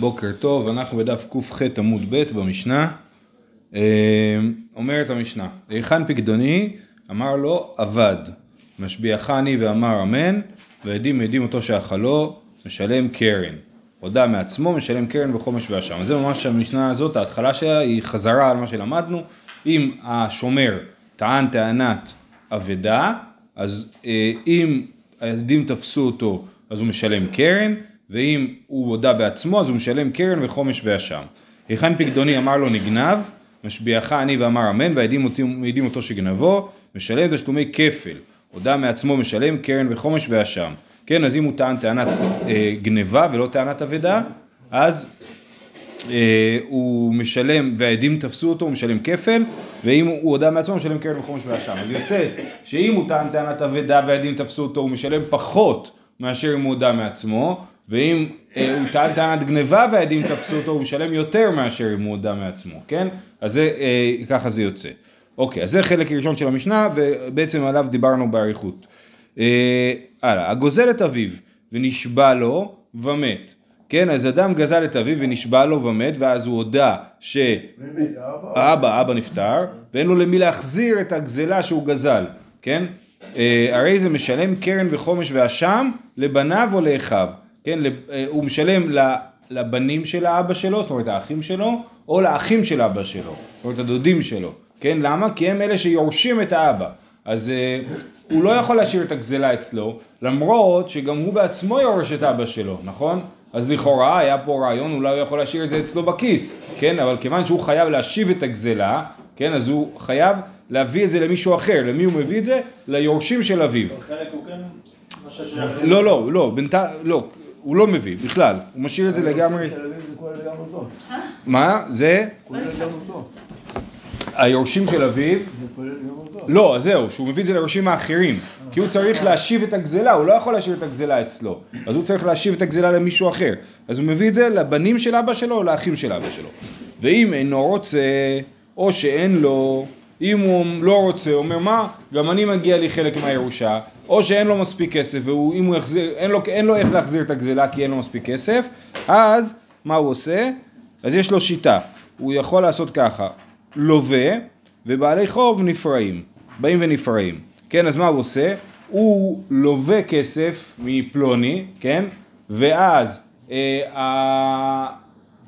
בוקר טוב, אנחנו בדף קח עמוד ב' במשנה. אה, אומרת המשנה, היכן פקדוני? אמר לו אבד. משביעך אני ואמר אמן, ועדים עדים אותו שאכלו, משלם קרן. הודה מעצמו, משלם קרן בחומש ואשם. זה ממש המשנה הזאת, ההתחלה שלה היא חזרה על מה שלמדנו. אם השומר טען טענת אבדה, אז אה, אם העדים תפסו אותו, אז הוא משלם קרן. ואם הוא הודה בעצמו אז הוא משלם קרן וחומש ואשם. היכן פקדוני אמר לו נגנב, משביעך אני ואמר אמן והעדים אותו שגנבו, משלם תשלומי כפל. הודה מעצמו משלם קרן וחומש ואשם. כן, אז אם הוא טען טענת אה, גניבה ולא טענת אבדה, אז אה, הוא משלם, והעדים תפסו אותו, הוא משלם כפל, ואם הוא הודה מעצמו, הוא משלם קרן וחומש ואשם. אז יוצא שאם הוא טען טענת אבדה והעדים תפסו אותו, הוא משלם פחות מאשר אם הוא הודה מעצמו, ואם אה, הוא טען טענת גניבה והעדים תפסו אותו, הוא משלם יותר מאשר אם הוא הודה מעצמו, כן? אז זה, אה, ככה זה יוצא. אוקיי, אז זה חלק ראשון של המשנה, ובעצם עליו דיברנו באריכות. אה, הלאה, הגוזל את אביו ונשבע לו ומת. כן, אז אדם גזל את אביו ונשבע לו ומת, ואז הוא הודה שהאבא, אבא נפטר, ואין לו למי להחזיר את הגזלה שהוא גזל, כן? אה, הרי זה משלם קרן וחומש ואשם לבניו או לאחיו. כן, אה, הוא משלם לבנים של האבא שלו, זאת אומרת האחים שלו, או לאחים של אבא שלו, זאת אומרת הדודים שלו, כן, למה? כי הם אלה שיורשים את האבא, אז אה, הוא לא יכול להשאיר את הגזלה אצלו, למרות שגם הוא בעצמו יורש את אבא שלו, נכון? אז לכאורה היה פה רעיון, אולי הוא יכול להשאיר את זה אצלו בכיס, כן, אבל כיוון שהוא חייב להשיב את הגזלה, כן, אז הוא חייב להביא את זה למישהו אחר, למי הוא מביא את זה? ליורשים של אביו. חלק הוא כן... לא, לא, לא, בינתיים, לא, הוא לא מביא בכלל, הוא משאיר את זה לגמרי. מה? זה? היורשים של אביו? לא, זהו, שהוא מביא את זה ליורשים האחרים. כי הוא צריך להשיב את הגזלה, הוא לא יכול להשאיר את הגזלה אצלו. אז הוא צריך להשיב את הגזלה למישהו אחר. אז הוא מביא את זה לבנים של אבא שלו או לאחים של אבא שלו. ואם אינו רוצה, או שאין לו, אם הוא לא רוצה, הוא אומר מה, גם אני מגיע לי חלק מהירושה, או שאין לו מספיק כסף, ואם הוא יחזיר, אין לו, אין לו איך להחזיר את הגזלה כי אין לו מספיק כסף, אז מה הוא עושה? אז יש לו שיטה, הוא יכול לעשות ככה, לווה ובעלי חוב נפרעים, באים ונפרעים, כן, אז מה הוא עושה? הוא לווה כסף מפלוני, כן, ואז אה,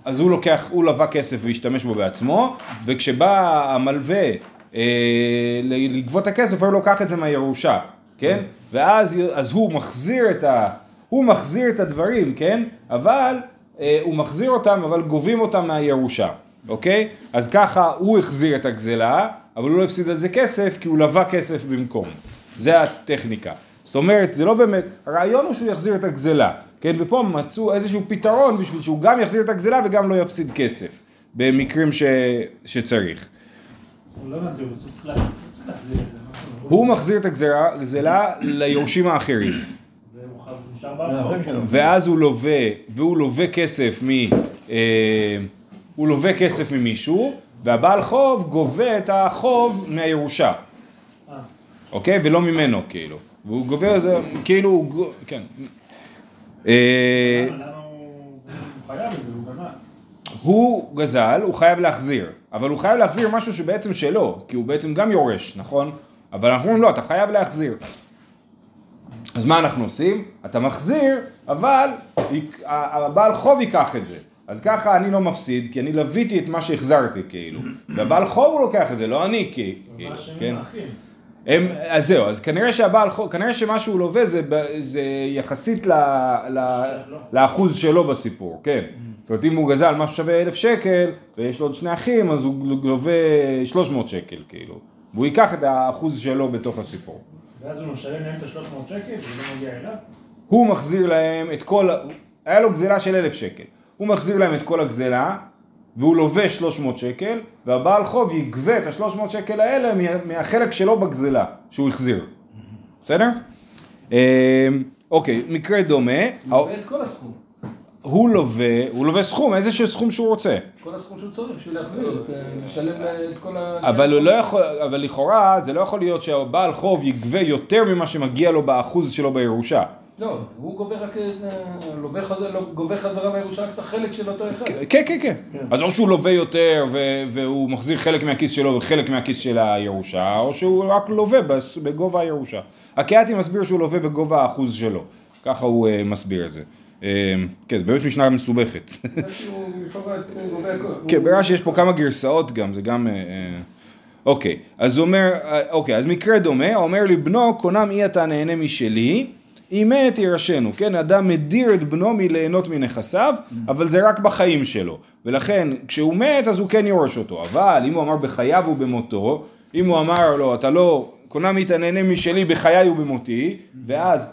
אז הוא לוקח, הוא לווה כסף והשתמש בו בעצמו, וכשבא המלווה אה, לגבות הכסף, הוא לוקח את זה מהירושה, כן? ואז אז הוא מחזיר את ה... הוא מחזיר את הדברים, כן? אבל אה, הוא מחזיר אותם, אבל גובים אותם מהירושה, אוקיי? אז ככה הוא החזיר את הגזלה, אבל הוא לא הפסיד על זה כסף, כי הוא לווה כסף במקום. זה הטכניקה. זאת אומרת, זה לא באמת, הרעיון הוא שהוא יחזיר את הגזלה, כן? ופה מצאו איזשהו פתרון בשביל שהוא גם יחזיר את הגזלה וגם לא יפסיד כסף, במקרים ש... שצריך. הוא לא הוא מחזיר את הגזלה ליורשים האחרים. ואז הוא לווה, והוא לווה כסף מ... אה, הוא לווה כסף ממישהו, והבעל חוב גובה את החוב מהירושה. אוקיי? ולא ממנו, כאילו. והוא גובה את זה, כאילו, כן. אה, הוא גזל, הוא חייב להחזיר, אבל הוא חייב להחזיר משהו שבעצם שלו, כי הוא בעצם גם יורש, נכון? אבל אנחנו אומרים לא, אתה חייב להחזיר. אז מה אנחנו עושים? אתה מחזיר, אבל הבעל חוב ייקח את זה. אז ככה אני לא מפסיד, כי אני לוויתי את מה שהחזרתי כאילו. והבעל חוב הוא לוקח את זה, לא אני כאילו, כן? הם, אז זהו, אז כנראה שהבעל חוב, כנראה שמה שהוא לווה זה, זה יחסית ל, ל, לאחוז שלו בסיפור, כן. זאת אומרת אם הוא גזל משהו שווה אלף שקל ויש לו עוד שני אחים אז הוא שלוש מאות שקל כאילו. והוא ייקח את האחוז שלו בתוך הסיפור. ואז הוא משלם להם את ה-300 שקל וזה לא מגיע אליו? הוא מחזיר להם את כל, היה לו גזלה של אלף שקל. הוא מחזיר להם את כל הגזלה והוא לובש 300 שקל והבעל חוב יגבה את ה-300 שקל האלה מהחלק שלו בגזלה שהוא החזיר. בסדר? אמ, אוקיי, מקרה דומה. הוא לווה את כל הסכום. הוא לווה, הוא לווה סכום, איזה סכום שהוא רוצה. כל הסכום שהוא צריך בשביל להחזיר, לשלם את כל ה... אבל הוא לא יכול, אבל לכאורה זה לא יכול להיות שהבעל חוב יגבה יותר ממה שמגיע לו באחוז שלו בירושה. לא, הוא גובה רק, אה, לווה חזרה, לא, גובה חזרה בירושה רק את החלק של אותו אחד. כן, כן, כן. אז או שהוא לווה יותר והוא מחזיר חלק מהכיס שלו וחלק מהכיס של הירושה, או שהוא רק לווה בגובה הירושה. הקיאתי מסביר שהוא לווה בגובה האחוז שלו. ככה הוא uh, מסביר את זה. Uh, כן, באמת משנה מסובכת. כן, ברש"י יש פה כמה גרסאות גם, זה גם... אה, אה, אוקיי, אז הוא אומר, אה, אוקיי, אז מקרה דומה, אומר לי בנו, קונם אי אתה נהנה משלי, אם מת ירשנו, כן, אדם מדיר את בנו מליהנות מנכסיו, אבל זה רק בחיים שלו, ולכן כשהוא מת אז הוא כן יורש אותו, אבל אם הוא אמר בחייו ובמותו, אם הוא אמר לו, אתה לא, קונם אי אתה נהנה משלי בחיי ובמותי, ואז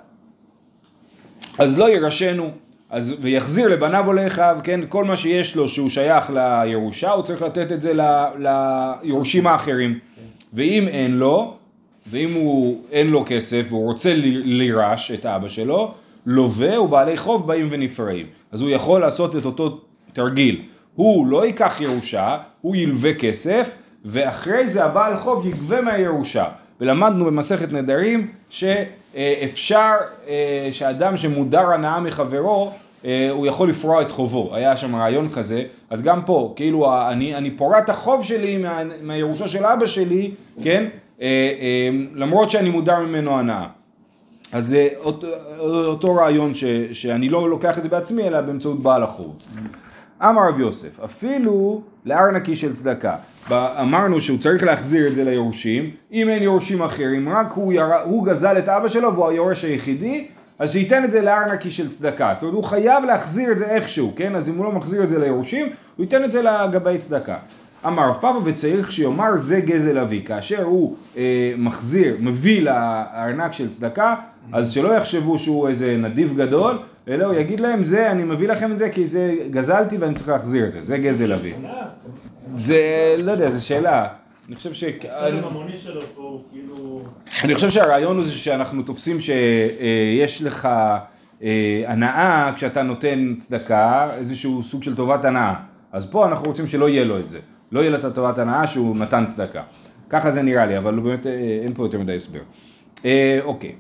אז לא ירשנו, אז, ויחזיר לבניו או לאחיו, כן, כל מה שיש לו שהוא שייך לירושה, הוא צריך לתת את זה ל- ליורשים האחרים. ואם אין לו, ואם הוא, אין לו כסף והוא רוצה לירש את אבא שלו, לווה ובעלי חוב באים ונפרעים. אז הוא יכול לעשות את אותו תרגיל. הוא לא ייקח ירושה, הוא ילווה כסף, ואחרי זה הבעל חוב יגבה מהירושה. ולמדנו במסכת נדרים שאפשר, אה, שאדם שמודר הנאה מחברו, אה, הוא יכול לפרוע את חובו. היה שם רעיון כזה, אז גם פה, כאילו, אני, אני פורע את החוב שלי מה, מהירושה של אבא שלי, כן? אה, אה, למרות שאני מודר ממנו הנאה. אז זה אותו, אותו רעיון ש, שאני לא לוקח את זה בעצמי, אלא באמצעות בעל החוב. אמר רב יוסף, אפילו לארנקי של צדקה. אמרנו שהוא צריך להחזיר את זה ליורשים, אם אין יורשים אחרים, רק הוא, יר... הוא גזל את אבא שלו והוא היורש היחידי, אז שייתן את זה לארנקי של צדקה. זאת אומרת, הוא חייב להחזיר את זה איכשהו, כן? אז אם הוא לא מחזיר את זה ליורשים, הוא ייתן את זה לגבי צדקה. אמר פאפה וצריך שיאמר זה גזל אבי, כאשר הוא אה, מחזיר, מביא לארנק של צדקה, אז שלא יחשבו שהוא איזה נדיב גדול, אלא הוא יגיד להם זה, אני מביא לכם את זה כי זה גזלתי ואני צריך להחזיר את זה, זה גזל אבי. זה, לא יודע, זו שאלה. אני חושב ש... כאילו... אני חושב שהרעיון הוא שאנחנו תופסים שיש לך אה, הנאה כשאתה נותן צדקה, איזשהו סוג של טובת הנאה. אז פה אנחנו רוצים שלא יהיה לו את זה. לא יהיה לו את הטובת הנאה שהוא נתן צדקה. ככה זה נראה לי, אבל באמת אה, אין פה יותר מדי הסבר. אה, אוקיי.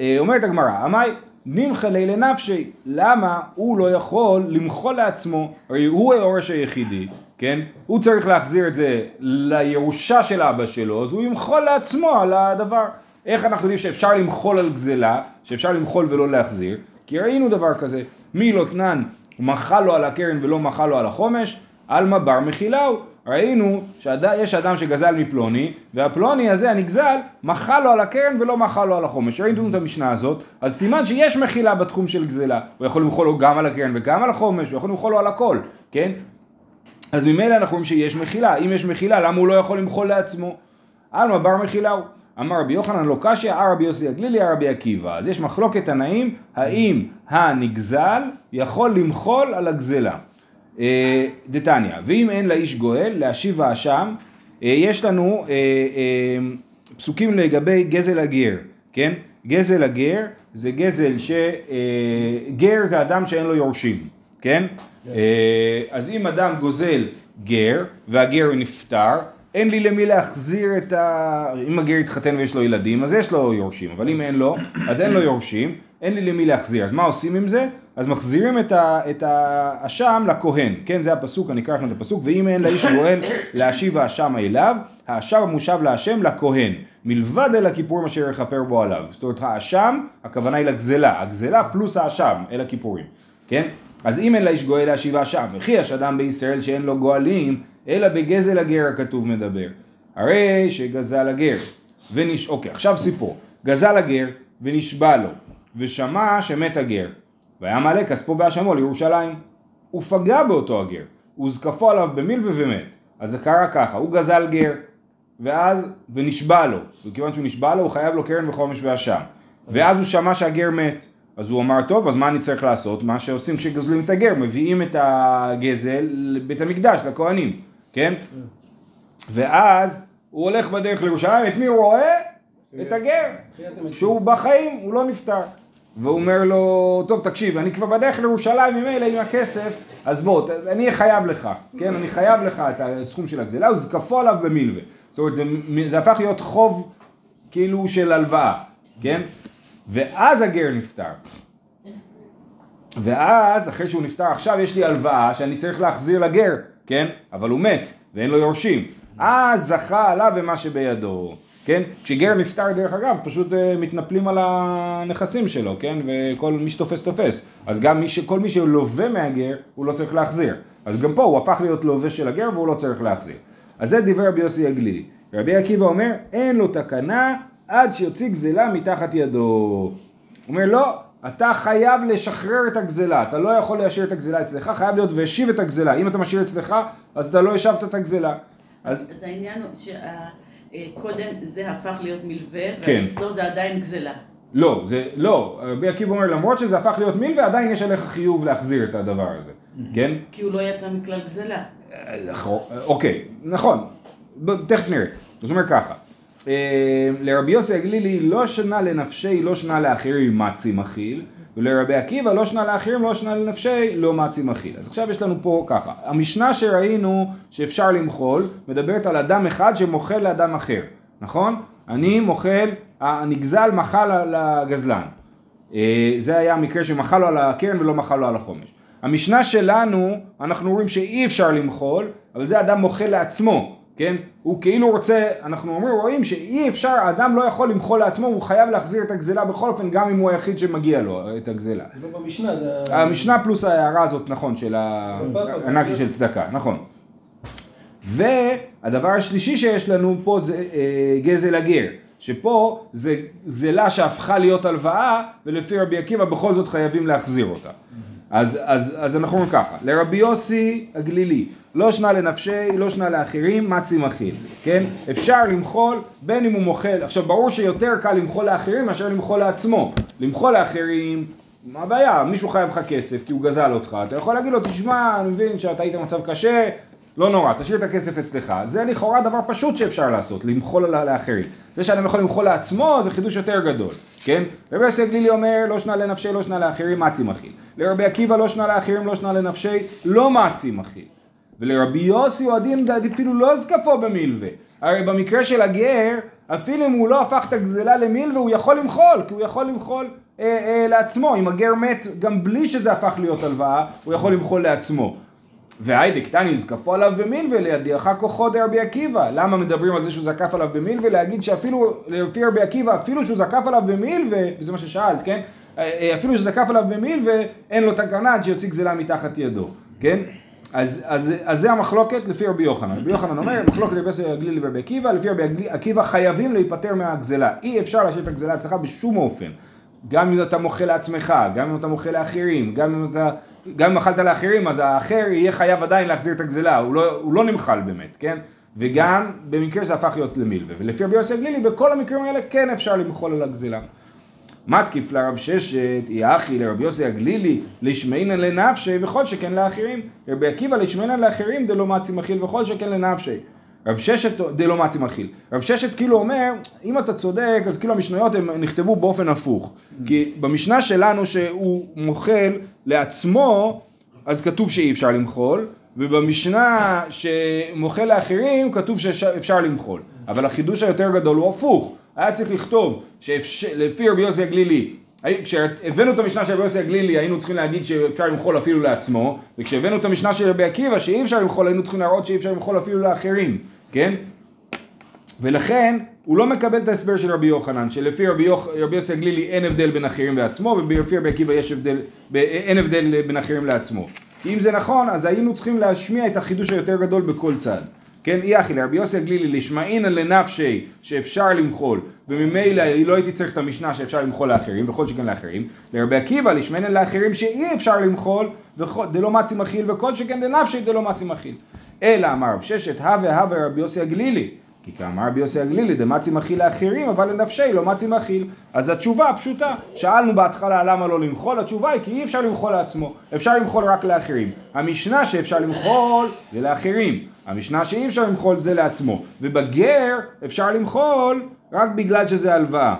אה, אומרת הגמרא, עמי נמחה לי לנפשי, למה הוא לא יכול למחול לעצמו? הרי הוא היורש היחידי, כן? הוא צריך להחזיר את זה לירושה של אבא שלו, אז הוא ימחול לעצמו על הדבר. איך אנחנו יודעים שאפשר למחול על גזלה, שאפשר למחול ולא להחזיר? כי ראינו דבר כזה, מי לא תנן מחל לו על הקרן ולא מחל לו על החומש, עלמא בר מחילהו. ראינו שיש אדם שגזל מפלוני, והפלוני הזה הנגזל מחל לו על הקרן ולא מחל לו על החומש. ראינו את המשנה הזאת, אז סימן שיש מחילה בתחום של גזלה. הוא יכול למחול לו גם על הקרן וגם על החומש, הוא יכול למחול לו על הכל, כן? אז ממילא אנחנו רואים שיש מחילה, אם יש מחילה למה הוא לא יכול למחול לעצמו? עלמא בר מחילהו. אמר רבי יוחנן לא קשיא, אה רבי יוסי הגלילי, אה רבי עקיבא. אז יש מחלוקת תנאים, האם הנגזל יכול למחול על הגזלה. אה, דתניא, ואם אין לאיש גואל, להשיב האשם, אה, יש לנו אה, פסוקים לגבי גזל הגר, כן? גזל הגר זה גזל ש... גר זה אדם שאין לו יורשים, כן? אה, אז אם אדם גוזל גר והגר נפטר, אין לי למי להחזיר את ה... אם הגר התחתן ויש לו ילדים, אז יש לו יורשים, אבל אם אין לו, אז אין לו יורשים, אין לי למי להחזיר. אז מה עושים עם זה? אז מחזירים את, ה, את האשם לכהן, כן זה הפסוק, אני אקרא לכם את הפסוק, ואם אין לאיש גואל להשיב האשם אליו, האשם המושב להשם לכהן, מלבד אל הכיפורים אשר יכפר בו עליו. זאת אומרת האשם, הכוונה היא לגזלה, הגזלה פלוס האשם, אל הכיפורים, כן? אז אם אין לאיש גואל להשיב האשם, וכי יש אדם בישראל שאין לו גואלים, אלא בגזל הגר הכתוב מדבר. הרי שגזל הגר, ונש... אוקיי, עכשיו סיפור. גזל הגר ונשבע לו, ושמע שמת הגר. והיה מעלה כספו באשמו לירושלים. הוא פגע באותו הגר, וזקפו עליו במילווה ומת. אז זה קרה ככה, הוא גזל גר, ואז, ונשבע לו, וכיוון שהוא נשבע לו, הוא חייב לו קרן וחומש ואשם. ואז הוא שמע שהגר מת. אז הוא אמר, טוב, אז מה אני צריך לעשות? מה שעושים כשגזלים את הגר, מביאים את הגזל לבית המקדש, לכהנים, כן? ואז הוא הולך בדרך לירושלים, את מי הוא רואה? את הגר. שהוא בחיים, הוא לא נפטר. והוא אומר לו, טוב תקשיב, אני כבר בדרך לירושלים ממילא עם הכסף, אז בוא, אני חייב לך, כן, אני חייב לך את הסכום של הגזלה, אז זקפו עליו במילווה. זאת אומרת, זה, זה הפך להיות חוב כאילו של הלוואה, כן? ואז הגר נפטר. ואז, אחרי שהוא נפטר, עכשיו יש לי הלוואה שאני צריך להחזיר לגר, כן? אבל הוא מת, ואין לו יורשים. אז זכה עליו במה שבידו, כן? כשגר נפטר, דרך אגב, פשוט אה, מתנפלים על הנכסים שלו, כן? וכל מי שתופס תופס. אז גם מי ש... כל מי שלווה מהגר, הוא לא צריך להחזיר. אז גם פה הוא הפך להיות לווה של הגר והוא לא צריך להחזיר. אז זה דברי רבי יוסי הגלילי. רבי עקיבא אומר, אין לו תקנה עד שיוציא גזלה מתחת ידו. הוא אומר, לא, אתה חייב לשחרר את הגזלה, אתה לא יכול להשאיר את הגזלה אצלך, חייב להיות והשיב את הגזלה. אם אתה משאיר אצלך, אז אתה לא השבת את הגזלה. אז אז העניין הוא שקודם זה הפך להיות מלווה, כן. ואצלו זה עדיין גזלה. לא, זה לא, רבי עקיבא אומר למרות שזה הפך להיות מילווה עדיין יש עליך חיוב להחזיר את הדבר הזה, כן? כי הוא לא יצא מכלל גזלה. אוקיי, נכון, תכף נראה. זאת אומרת ככה, אה, לרבי יוסי הגלילי לא שנה לנפשי לא שנה לאחרים מצי מכיל, ולרבי עקיבא לא שנה לאחרים לא שנה לנפשי לא מצי מכיל. אז עכשיו יש לנו פה ככה, המשנה שראינו שאפשר למחול מדברת על אדם אחד שמוחל לאדם אחר, נכון? אני מוחל, הנגזל מחל על הגזלן. אה, זה היה המקרה שמחל לו על הקרן ולא מחל לו על החומש. המשנה שלנו, אנחנו רואים שאי אפשר למחול, אבל זה אדם מוחל לעצמו, כן? הוא כאילו רוצה, אנחנו אומרים, רואים שאי אפשר, האדם לא יכול למחול לעצמו, הוא חייב להחזיר את הגזלה בכל אופן, גם אם הוא היחיד שמגיע לו את הגזלה. זה לא במשנה, זה... המשנה פלוס ההערה הזאת, נכון, של הענקי של צדקה, נכון. והדבר השלישי שיש לנו פה זה אה, גזל הגר, שפה זה גזלה שהפכה להיות הלוואה, ולפי רבי עקיבא בכל זאת חייבים להחזיר אותה. אז, אז, אז אנחנו אומרים ככה, לרבי יוסי הגלילי, לא שנה לנפשי, לא שנה לאחרים, מצי מכיל, כן? אפשר למחול בין אם הוא מוחל, עכשיו ברור שיותר קל למחול לאחרים מאשר למחול לעצמו. למחול לאחרים, מה הבעיה? מישהו חייב לך כסף כי הוא גזל אותך, אתה יכול להגיד לו, תשמע, אני מבין שאתה היית במצב קשה, לא נורא, תשאיר את הכסף אצלך. זה לכאורה דבר פשוט שאפשר לעשות, למחול לאחרים. זה שאדם יכול למחול לעצמו זה חידוש יותר גדול, כן? רבי יוסי הגלילי אומר לא שנה לנפשי, לא שנה לאחרים, מצי מכיל. לרבי עקיבא לא שנה לאחרים, לא שנה לנפשי, לא מצי מכיל. ולרבי יוסי הוא הדין אפילו לא זקפו במילווה. הרי במקרה של הגר, אפילו אם הוא לא הפך את הגזלה למילווה, הוא יכול למחול, כי הוא יכול למחול אה, אה, לעצמו. אם הגר מת, גם בלי שזה הפך להיות הלוואה, הוא יכול למחול לעצמו. והיידק תני זקפו עליו במילווה לידיעך כוחו דרבי עקיבא. למה מדברים על זה שהוא זקף עליו במילווה? להגיד שאפילו, לפי רבי עקיבא, אפילו שהוא זקף עליו במילווה, וזה מה ששאלת, כן? אה, אה, אפילו שזקף עליו במילווה, אין לו תקנה עד שיוציא גזלה מתחת ידו, כן? אז, אז, אז זה המחלוקת לפי רבי יוחנן. רבי יוחנן אומר, מחלוקת רבי יוסי הגלילי ורבי עקיבא, לפי רבי עקיבא חייבים להיפטר מהגזלה. אי אפשר להשאיר את הגזלה אצלך בשום אופן. גם אם אתה מוחל לעצמך, גם אם אתה מוחל לאחרים, גם אם אתה... גם אם אכלת לאחרים, אז האחר יהיה חייב עדיין להחזיר את הגזלה, הוא לא, הוא לא נמחל באמת, כן? וגם במקרה זה הפך להיות למילווה. ולפי רבי יוסי הגלילי, בכל המקרים האלה כן אפשר למחול על הגזלה. מתקיף לרב ששת, היא אחי לרבי יוסי הגלילי, לשמעינן לנפשי וכל שכן לאחרים. רבי עקיבא לשמעינן לאחרים דלא מצי מכיל וכל שכן לנפשי. רב ששת דלא מצי מכיל. רב ששת כאילו אומר, אם אתה צודק, אז כאילו המשניות הם נכתבו באופן הפוך. כי במשנה שלנו שהוא מוחל לעצמו, אז כתוב שאי אפשר למחול, ובמשנה שמוחל לאחרים כתוב שאפשר למחול. אבל החידוש היותר גדול הוא הפוך. היה צריך לכתוב שלפי רבי יוסי הגלילי, כשהבאנו את המשנה של רבי יוסי הגלילי היינו צריכים להגיד שאפשר למחול אפילו לעצמו, וכשהבאנו את המשנה של רבי עקיבא שאי אפשר למחול היינו צריכים להראות שאי אפשר למחול אפילו לאחרים, כן? ולכן הוא לא מקבל את ההסבר של רבי יוחנן, שלפי רבי, יוח, רבי יוסי הגלילי אין הבדל בין אחרים לעצמו, ולפי רבי עקיבא יש הבדל, אין הבדל בין אחרים לעצמו. כי אם זה נכון, אז היינו צריכים להשמיע את החידוש היותר גדול בכל צד. כן, אי אחי, לרבי יוסי הגלילי, לשמעינן לנפשי שאפשר למחול, וממילא לא הייתי צריך את המשנה שאפשר למחול לאחרים, וכל שכן לאחרים. לרבי עקיבא, לשמעינן לאחרים שאי אפשר למחול, דלא מצי מכיל, וכל שכן לנפשי דלא מצי מכיל. אלא אמר רב ששת, הווה הווה רבי יוסי הגלילי. כי כאמר רבי יוסי הגלילי, דמצי מכיל לאחרים, אבל לנפשי לא מצי מכיל. אז התשובה הפשוטה, שאלנו בהתחלה למה לא למחול, התשובה היא כי אי אפשר למחול לעצמו, אפשר למחול רק לאחרים. המשנה שאפשר למחול זה לאחרים, המשנה שאי אפשר למחול זה לעצמו, ובגר אפשר למחול רק בגלל שזה הלוואה.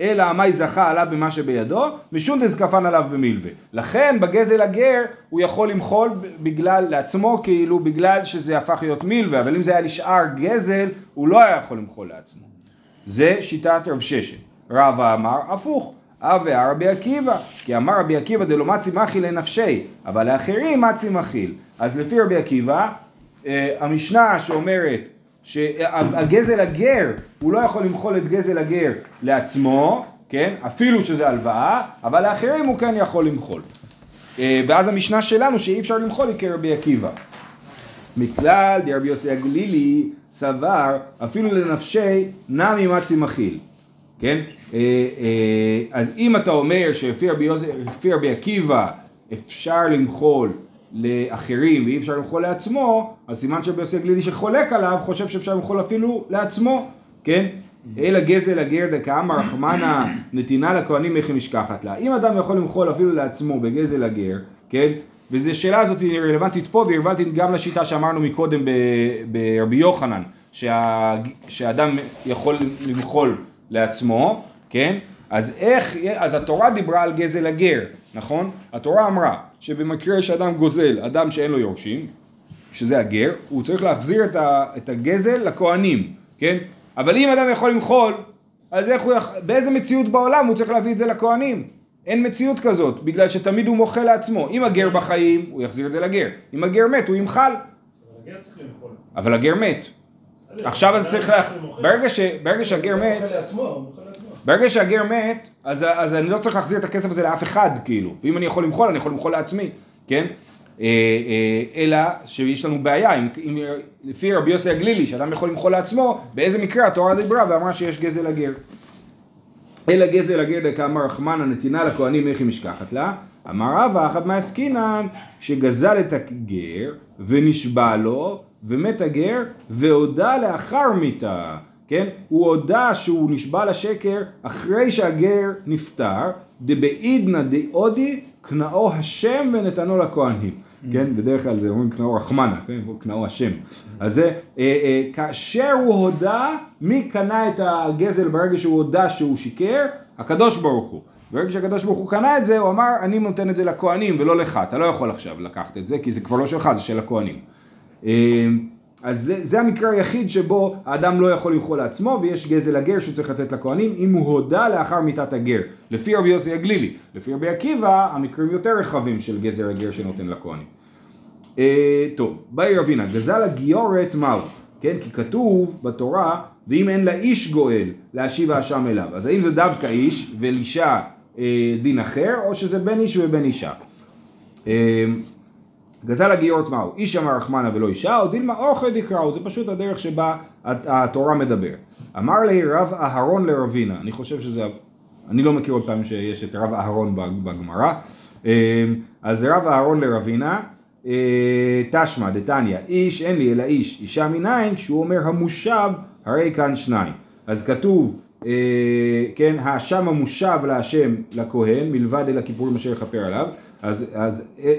אלא המאי זכה עליו במה שבידו, משום דזקפן עליו במילווה. לכן בגזל הגר הוא יכול למחול בגלל, לעצמו כאילו בגלל שזה הפך להיות מילווה, אבל אם זה היה נשאר גזל, הוא לא היה יכול למחול לעצמו. זה שיטת רב ששת. רבא אמר הפוך, אבי רבי עקיבא, כי אמר רבי עקיבא דלא מצי מכיל לנפשי, אבל לאחרים מצי מכיל. אז לפי רבי עקיבא, המשנה שאומרת שהגזל הגר, הוא לא יכול למחול את גזל הגר לעצמו, כן? אפילו שזה הלוואה, אבל לאחרים הוא כן יכול למחול. אה, ואז המשנה שלנו שאי אפשר למחול היא כרבי עקיבא. מכלל דרבי יוסי הגלילי סבר אפילו לנפשי נמי מצי מכיל, כן? אה, אה, אז אם אתה אומר שלפי רבי עקיבא אפשר למחול לאחרים ואי אפשר למחול לעצמו, אז סימן שרבי יוסי הגלילי שחולק עליו חושב שאפשר למחול אפילו לעצמו, כן? אלא גזל הגר דקאמר רחמנה נתינה לכהנים איך היא משכחת לה. אם אדם יכול למחול אפילו לעצמו בגזל הגר, כן? וזו שאלה הזאת היא רלוונטית פה והיא רלוונטית גם לשיטה שאמרנו מקודם ברבי יוחנן, שה, שאדם יכול למחול לעצמו, כן? אז איך, אז התורה דיברה על גזל הגר, נכון? התורה אמרה שבמקרה שאדם גוזל אדם שאין לו יורשים, שזה הגר, הוא צריך להחזיר את, ה, את הגזל לכהנים, כן? אבל אם אדם יכול למחול, אז איך הוא, יכ... באיזה מציאות בעולם הוא צריך להביא את זה לכהנים? אין מציאות כזאת, בגלל שתמיד הוא מוחל לעצמו. אם הגר בחיים, הוא יחזיר את זה לגר. אם הגר מת, הוא ימחל. אבל הגר מת. עכשיו אתה צריך, לה... ברגע, ש... ברגע שהגר הוא מת, ברגע שהגר מת, אז, אז אני לא צריך להחזיר את הכסף הזה לאף אחד, כאילו. ואם אני יכול למחול, אני יכול למחול לעצמי, כן? אה, אה, אלא שיש לנו בעיה, אם, אם, לפי רבי יוסי הגלילי, שאדם יכול למחול לעצמו, באיזה מקרה התורה דיברה ואמרה שיש גזל הגר. אלא גזל הגר דקאמר רחמנה נתינה לכהנים איך היא משכחת לה, אמר רבא אחת מעסקינן שגזל את הגר ונשבע לו ומת הגר והודה לאחר מיתה, כן? הוא הודה שהוא נשבע לשקר אחרי שהגר נפטר, דבעידנא דאודי קנאו השם ונתנו לכהנים. כן, בדרך כלל זה אומרים קנאו רחמנה, כן, קנאו השם. אז זה, אה, אה, כאשר הוא הודה, מי קנה את הגזל ברגע שהוא הודה שהוא שיקר? הקדוש ברוך הוא. ברגע שהקדוש ברוך הוא קנה את זה, הוא אמר, אני נותן את זה לכהנים ולא לך, אתה לא יכול עכשיו לקחת את זה, כי זה כבר לא שלך, זה של הכהנים. אה, אז זה, זה המקרה היחיד שבו האדם לא יכול למחול לעצמו ויש גזל הגר שהוא צריך לתת לכהנים אם הוא הודה לאחר מיתת הגר לפי רבי יוסי הגלילי לפי רבי עקיבא המקרים יותר רחבים של גזל הגר שנותן לכהנים אה, טוב, באי רבינה, גזל הגיורת מהו? כן, כי כתוב בתורה, ואם אין לה איש גואל להשיב האשם אליו. אז האם זה דווקא איש ואישה אה, דין אחר, או שזה בין איש ובין אישה? אה, גזל הגיורת מהו? איש אמר רחמנה ולא אישה, או דילמה אוכל דקראו, זה פשוט הדרך שבה הת- התורה מדברת. אמר לי רב אהרון לרבינה, אני חושב שזה, אני לא מכיר עוד פעם שיש את רב אהרון בגמרא, אה, אז רב אהרון לרבינה, אה, תשמע דתניא, איש אין לי אלא איש, אישה מנין, כשהוא אומר המושב, הרי כאן שניים. אז כתוב, אה, כן, האשם המושב להשם לכהן, מלבד אל הכיפורים אשר יכפר עליו, אז, אז אה,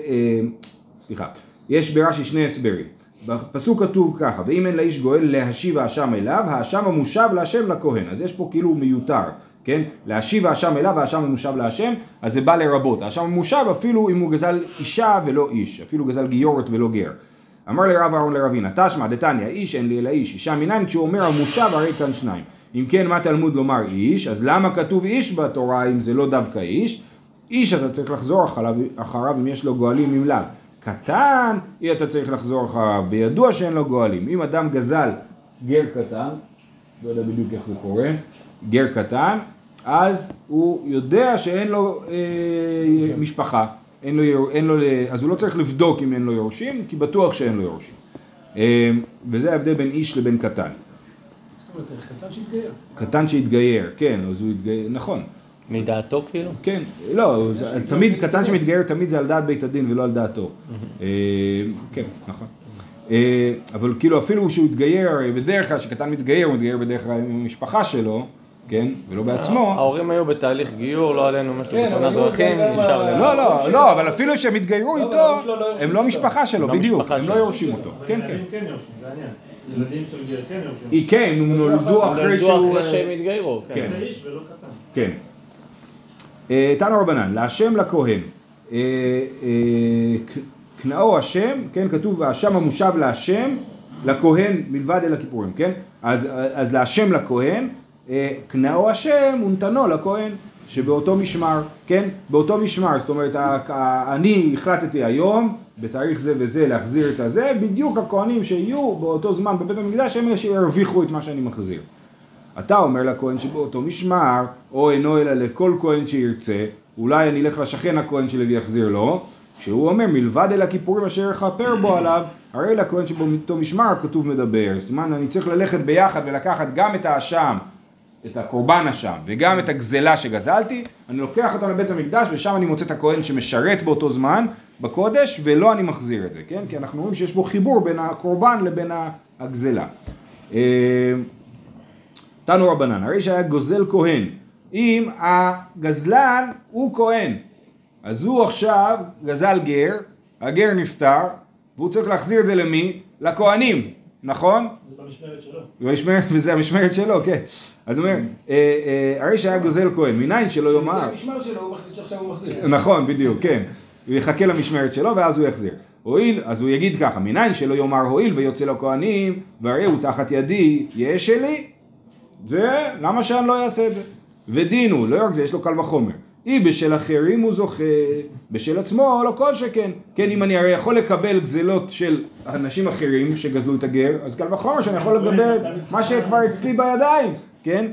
סליחה, יש ברש"י שני הסברים. בפסוק כתוב ככה, ואם אין לאיש גואל להשיב האשם אליו, האשם המושב להשם לכהן. אז יש פה כאילו מיותר, כן? להשיב האשם אליו, האשם המושב להשם, אז זה בא לרבות. האשם המושב אפילו אם הוא גזל אישה ולא איש, אפילו גזל גיורת ולא גר. אמר לרב אהרון לרבינה, תשמע דתניא, איש אין לי אלא איש, אישה מנין, כשהוא אומר המושב הרי כאן שניים. אם כן, מה תלמוד לומר איש? אז למה כתוב איש בתורה אם זה לא דווקא איש? איש אתה צריך לחזור אחריו, אחריו אם יש לו גואלים אם לאו. קטן, אי אתה צריך לחזור אחריו, בידוע שאין לו גואלים. אם אדם גזל גר קטן, לא יודע בדיוק איך זה קורה, גר קטן, אז הוא יודע שאין לו אה, משפחה, אין לו, אין לו, אז הוא לא צריך לבדוק אם אין לו יורשים, כי בטוח שאין לו יורשים. אה, וזה ההבדל בין איש לבין קטן. קטן שהתגייר. קטן שהתגייר, כן, אז הוא התגייר, נכון. מדעתו כאילו? כן, לא, תמיד, קטן שמתגייר תמיד זה על דעת בית הדין ולא על דעתו. אה, כן, נכון. אה, אבל כאילו אפילו שהוא התגייר, הרי בדרך כלל כשקטן מתגייר, הוא מתגייר בדרך כלל עם המשפחה שלו, כן, ולא בעצמו. ההורים היו בתהליך גיור, לא עלינו משהו כן, בתאונת דרכים, נשאר להם. לא, לא, לא, אבל אפילו שהם התגיירו לא, איתו, לא הם לא. משפחה שלו, לא בדיוק, הם לא. יורשים אותו. כן, כן. ילדים כן. ילדים של גר כן יורשים. כן, הם נולדו הם אחרי נולדו שהוא... אחרי שהם התגיירו, כן. כן. זה איש ולא קטן. כן. אה, תנו רבנן, להשם לכהן. אה, אה, קנאו השם, כן, כתוב האשם המושב להשם, לכהן מלבד אל הכיפורים, כן? אז, אז להשם לכהן, קנאו השם ונתנו לכהן. שבאותו משמר, כן? באותו משמר, זאת אומרת, אני החלטתי היום, בתאריך זה וזה, להחזיר את הזה, בדיוק הכהנים שיהיו באותו זמן בבית המקדש, הם אלה שירוויחו את מה שאני מחזיר. אתה אומר לכהן שבאותו משמר, או אינו אלא לכל כהן שירצה, אולי אני אלך לשכן הכהן שלי ויחזיר לו, כשהוא אומר מלבד אל הכיפורים אשר יכפר בו עליו, הרי לכהן שבאותו משמר כתוב מדבר. זאת אומרת, אני צריך ללכת ביחד ולקחת גם את האשם, את הקורבן אשם, וגם את הגזלה שגזלתי, אני לוקח אותה לבית המקדש ושם אני מוצא את הכהן שמשרת באותו זמן בקודש, ולא אני מחזיר את זה, כן? כי אנחנו רואים שיש בו חיבור בין הקורבן לבין הגזלה. תנו רבנן, הרי שהיה גוזל כהן, אם הגזלן הוא כהן, אז הוא עכשיו גזל גר, הגר נפטר, והוא צריך להחזיר את זה למי? לכהנים, נכון? זה במשמרת שלו. במשמרת, וזה המשמרת שלו, כן. אז הוא אומר, אה, אה, הרי שהיה גוזל כהן, מניין שלא יאמר, המשמר שלו, הוא מחליט שעכשיו הוא מחזיר. נכון, בדיוק, כן. הוא יחכה למשמרת שלו ואז הוא יחזיר. הואיל, אז הוא יגיד ככה, מניין שלא יאמר הואיל ויוצא לכהנים, והרי הוא תחת ידי, יהיה שלי, זה, למה שאני לא אעשה את זה? ודין הוא, לא רק זה, יש לו קל וחומר. אם בשל אחרים הוא זוכה, בשל עצמו לא כל שכן. כן, אם אני הרי יכול לקבל גזלות של אנשים אחרים שגזלו את הגר, אז קל וחומר שאני יכול לקבל את מה שכבר אצלי בידיים, כן?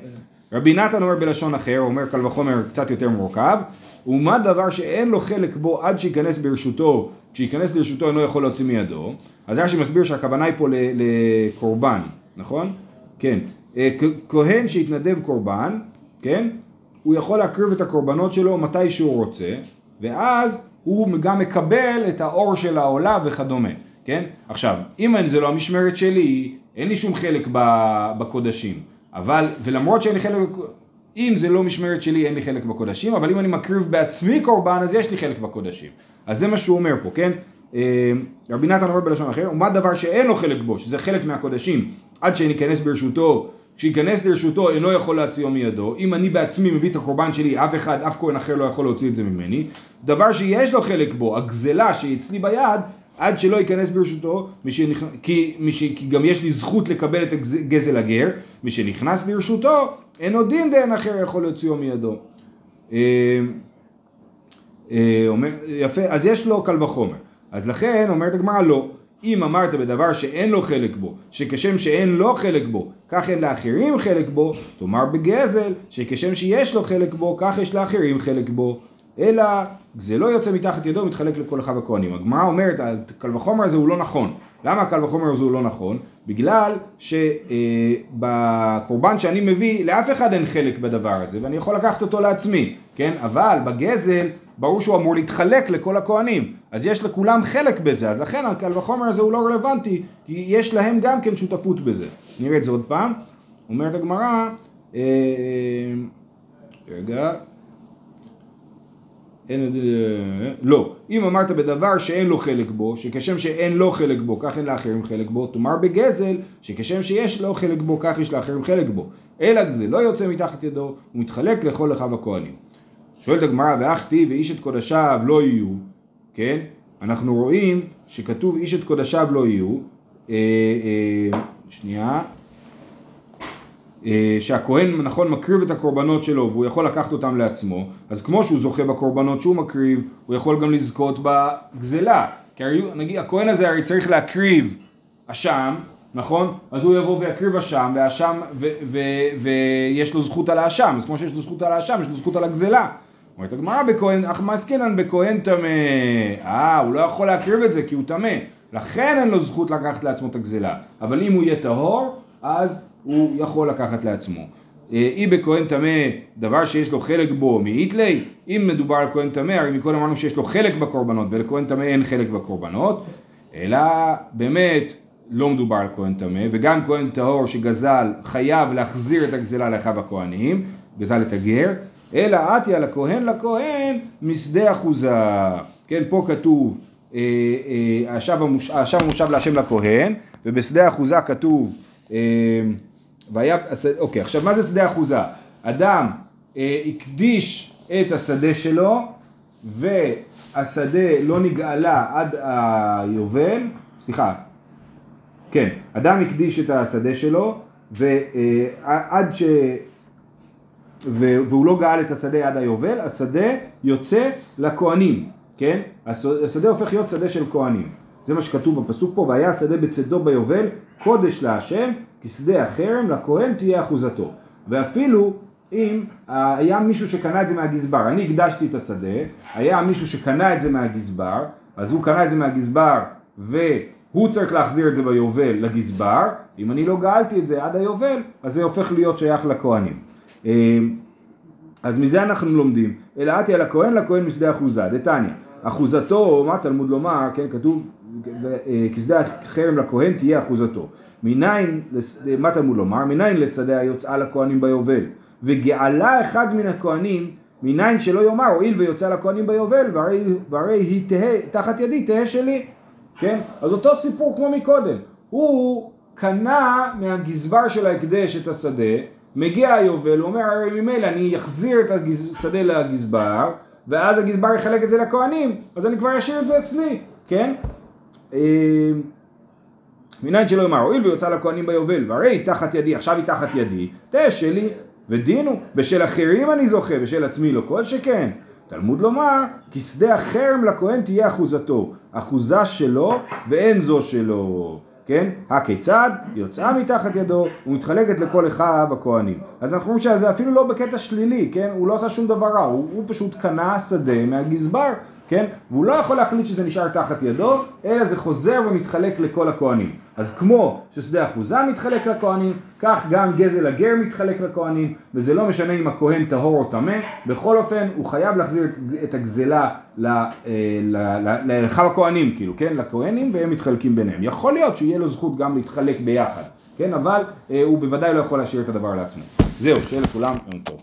רבי נתן אומר בלשון אחר, אומר קל וחומר קצת יותר מורכב, ומה דבר שאין לו חלק בו עד שייכנס ברשותו, כשייכנס לרשותו אינו יכול להוציא מידו, אז רש"י מסביר שהכוונה היא פה לקורבן, נכון? כן. אה, כהן שהתנדב קורבן, כן? הוא יכול להקריב את הקורבנות שלו מתי שהוא רוצה, ואז הוא גם מקבל את האור של העולה וכדומה, כן? עכשיו, אם זה לא המשמרת שלי, אין לי שום חלק בקודשים, אבל, ולמרות שאין לי חלק, אם זה לא משמרת שלי, אין לי חלק בקודשים, אבל אם אני מקריב בעצמי קורבן, אז יש לי חלק בקודשים. אז זה מה שהוא אומר פה, כן? אה, רבי נתן אומר בלשון אחר, ומה דבר שאין לו חלק בו, שזה חלק מהקודשים, עד שניכנס ברשותו, כשייכנס לרשותו אינו יכול להציאו מידו, אם אני בעצמי מביא את הקורבן שלי, אף אחד, אף כהן אחר לא יכול להוציא את זה ממני, דבר שיש לו חלק בו, הגזלה שהיא אצלי ביד, עד שלא ייכנס ברשותו, משנכ... כי, מש... כי גם יש לי זכות לקבל את גזל הגר, משנכנס לרשותו, אין עוד דין דין אחר יכול להוציאו מידו. אה, אה, אומר, יפה, אז יש לו קל וחומר. אז לכן אומרת הגמרא לא. אם אמרת בדבר שאין לו חלק בו, שכשם שאין לו חלק בו, כך אין לאחרים חלק בו, תאמר בגזל, שכשם שיש לו חלק בו, כך יש לאחרים חלק בו. אלא זה לא יוצא מתחת ידו ומתחלק לכל אחד הכהנים. הגמרא אומרת, הקל וחומר הזה הוא לא נכון. למה הקל וחומר הזה הוא לא נכון? בגלל שבקורבן שאני מביא, לאף אחד אין חלק בדבר הזה, ואני יכול לקחת אותו לעצמי, כן? אבל בגזל, ברור שהוא אמור להתחלק לכל הכהנים. אז יש לכולם חלק בזה, אז לכן הקל וחומר הזה הוא לא רלוונטי, כי יש להם גם כן שותפות בזה. נראה את זה עוד פעם. אומרת הגמרא, אה, רגע, אין, אה, לא, אם אמרת בדבר שאין לו חלק בו, שכשם שאין לו חלק בו, כך אין לאחרים חלק בו, תאמר בגזל, שכשם שיש לו חלק בו, כך יש לאחרים חלק בו. אלא זה לא יוצא מתחת ידו, הוא מתחלק לכל אחיו הכהנים. שואלת הגמרא, ואחתי ואיש את קודשיו לא יהיו, כן? אנחנו רואים שכתוב איש את קודשיו לא יהיו, אה, אה, שנייה, אה, שהכהן נכון מקריב את הקורבנות שלו והוא יכול לקחת אותם לעצמו, אז כמו שהוא זוכה בקורבנות שהוא מקריב, הוא יכול גם לזכות בגזלה. כי הרי, נגיד, הכהן הזה הרי צריך להקריב אשם, נכון? אז הוא יבוא ויקריב אשם, ויש לו זכות על האשם, אז כמו שיש לו זכות על האשם, יש לו זכות על הגזלה. אומרת הגמרא בכהן, אך מעסקינן בכהן טמא. אה, הוא לא יכול להקריב את זה כי הוא טמא. לכן אין לו זכות לקחת לעצמו את הגזלה. אבל אם הוא יהיה טהור, אז הוא יכול לקחת לעצמו. אה, אי בכהן טמא, דבר שיש לו חלק בו מאיתלי, אם מדובר על כהן טמא, הרי מקודם אמרנו שיש לו חלק בקורבנות, ולכהן טמא אין חלק בקורבנות, אלא באמת לא מדובר על כהן טמא, וגם כהן טהור שגזל חייב להחזיר את הגזלה לאחיו הכהנים, גזל את הגר, אלא עטי על הכהן לכהן משדה אחוזה. כן, פה כתוב אה, אה, השב המוש- השב המושב להשם לכהן, ובשדה אחוזה כתוב אה, והיה, אוקיי, עכשיו מה זה שדה אחוזה? אדם אה, הקדיש את השדה שלו והשדה לא נגאלה עד היובל, סליחה, כן, אדם הקדיש את השדה שלו ועד ש... והוא לא גאל את השדה עד היובל, השדה יוצא לכהנים, כן? הש- השדה הופך להיות שדה של כהנים. זה מה שכתוב בפסוק פה, והיה השדה בצדו ביובל, קודש להשם, כשדה החרם, לכהן תהיה אחוזתו. ואפילו אם אה, היה מישהו שקנה את זה מהגזבר, אני הקדשתי את השדה, היה מישהו שקנה את זה מהגזבר, אז הוא קנה את זה מהגזבר והוא צריך להחזיר את זה ביובל לגזבר, אם אני לא גאלתי את זה עד היובל, אז זה הופך להיות שייך לכהנים. אה, אז מזה אנחנו לומדים, אלא עתי על הכהן לכהן משדה אחוזה, דתניא, אחוזתו, מה תלמוד לומר, כן, כתוב, כשדה החרם לכהן תהיה אחוזתו. מניין, מה תלמוד לומר? מניין לשדה היוצאה לכהנים ביובל, וגאלה אחד מן הכהנים, מניין שלא יאמר, הואיל ויוצא לכהנים ביובל, והרי, והרי היא תהא, תחת ידי תהא שלי, כן? אז אותו סיפור כמו מקודם, הוא קנה מהגזבר של ההקדש את השדה, מגיע היובל, הוא אומר הרי ממילא אני אחזיר את השדה לגזבר, ואז הגזבר יחלק את זה לכהנים, אז אני כבר אשאיר את זה אצלי, כן? אה, מניין שלא יאמר, הואיל ויוצא לכהנים ביובל, והרי תחת ידי, עכשיו היא תחת ידי, תהיה שלי, ודינו, בשל אחרים אני זוכה, בשל עצמי לא כל שכן. תלמוד לומר, כי שדה החרם לכהן תהיה אחוזתו, אחוזה שלו ואין זו שלו. כן? הכיצד? יוצאה מתחת ידו ומתחלקת לכל אחיו הכהנים. אז אנחנו רואים שזה אפילו לא בקטע שלילי, כן? הוא לא עשה שום דבר רע, הוא, הוא פשוט קנה שדה מהגזבר, כן? והוא לא יכול להחליט שזה נשאר תחת ידו, אלא זה חוזר ומתחלק לכל הכהנים. אז כמו ששדה אחוזה מתחלק לכהנים, כך גם גזל הגר מתחלק לכהנים, וזה לא משנה אם הכהן טהור או טמא, בכל אופן הוא חייב להחזיר את, הגזלה ל- אה, הכהנים, כאילו, כן? לכהנים, והם מתחלקים ביניהם. יכול להיות שיהיה לו זכות גם להתחלק ביחד, כן? אבל אה, הוא בוודאי לא יכול להשאיר את הדבר לעצמו. זהו, שיהיה לכולם יום טוב.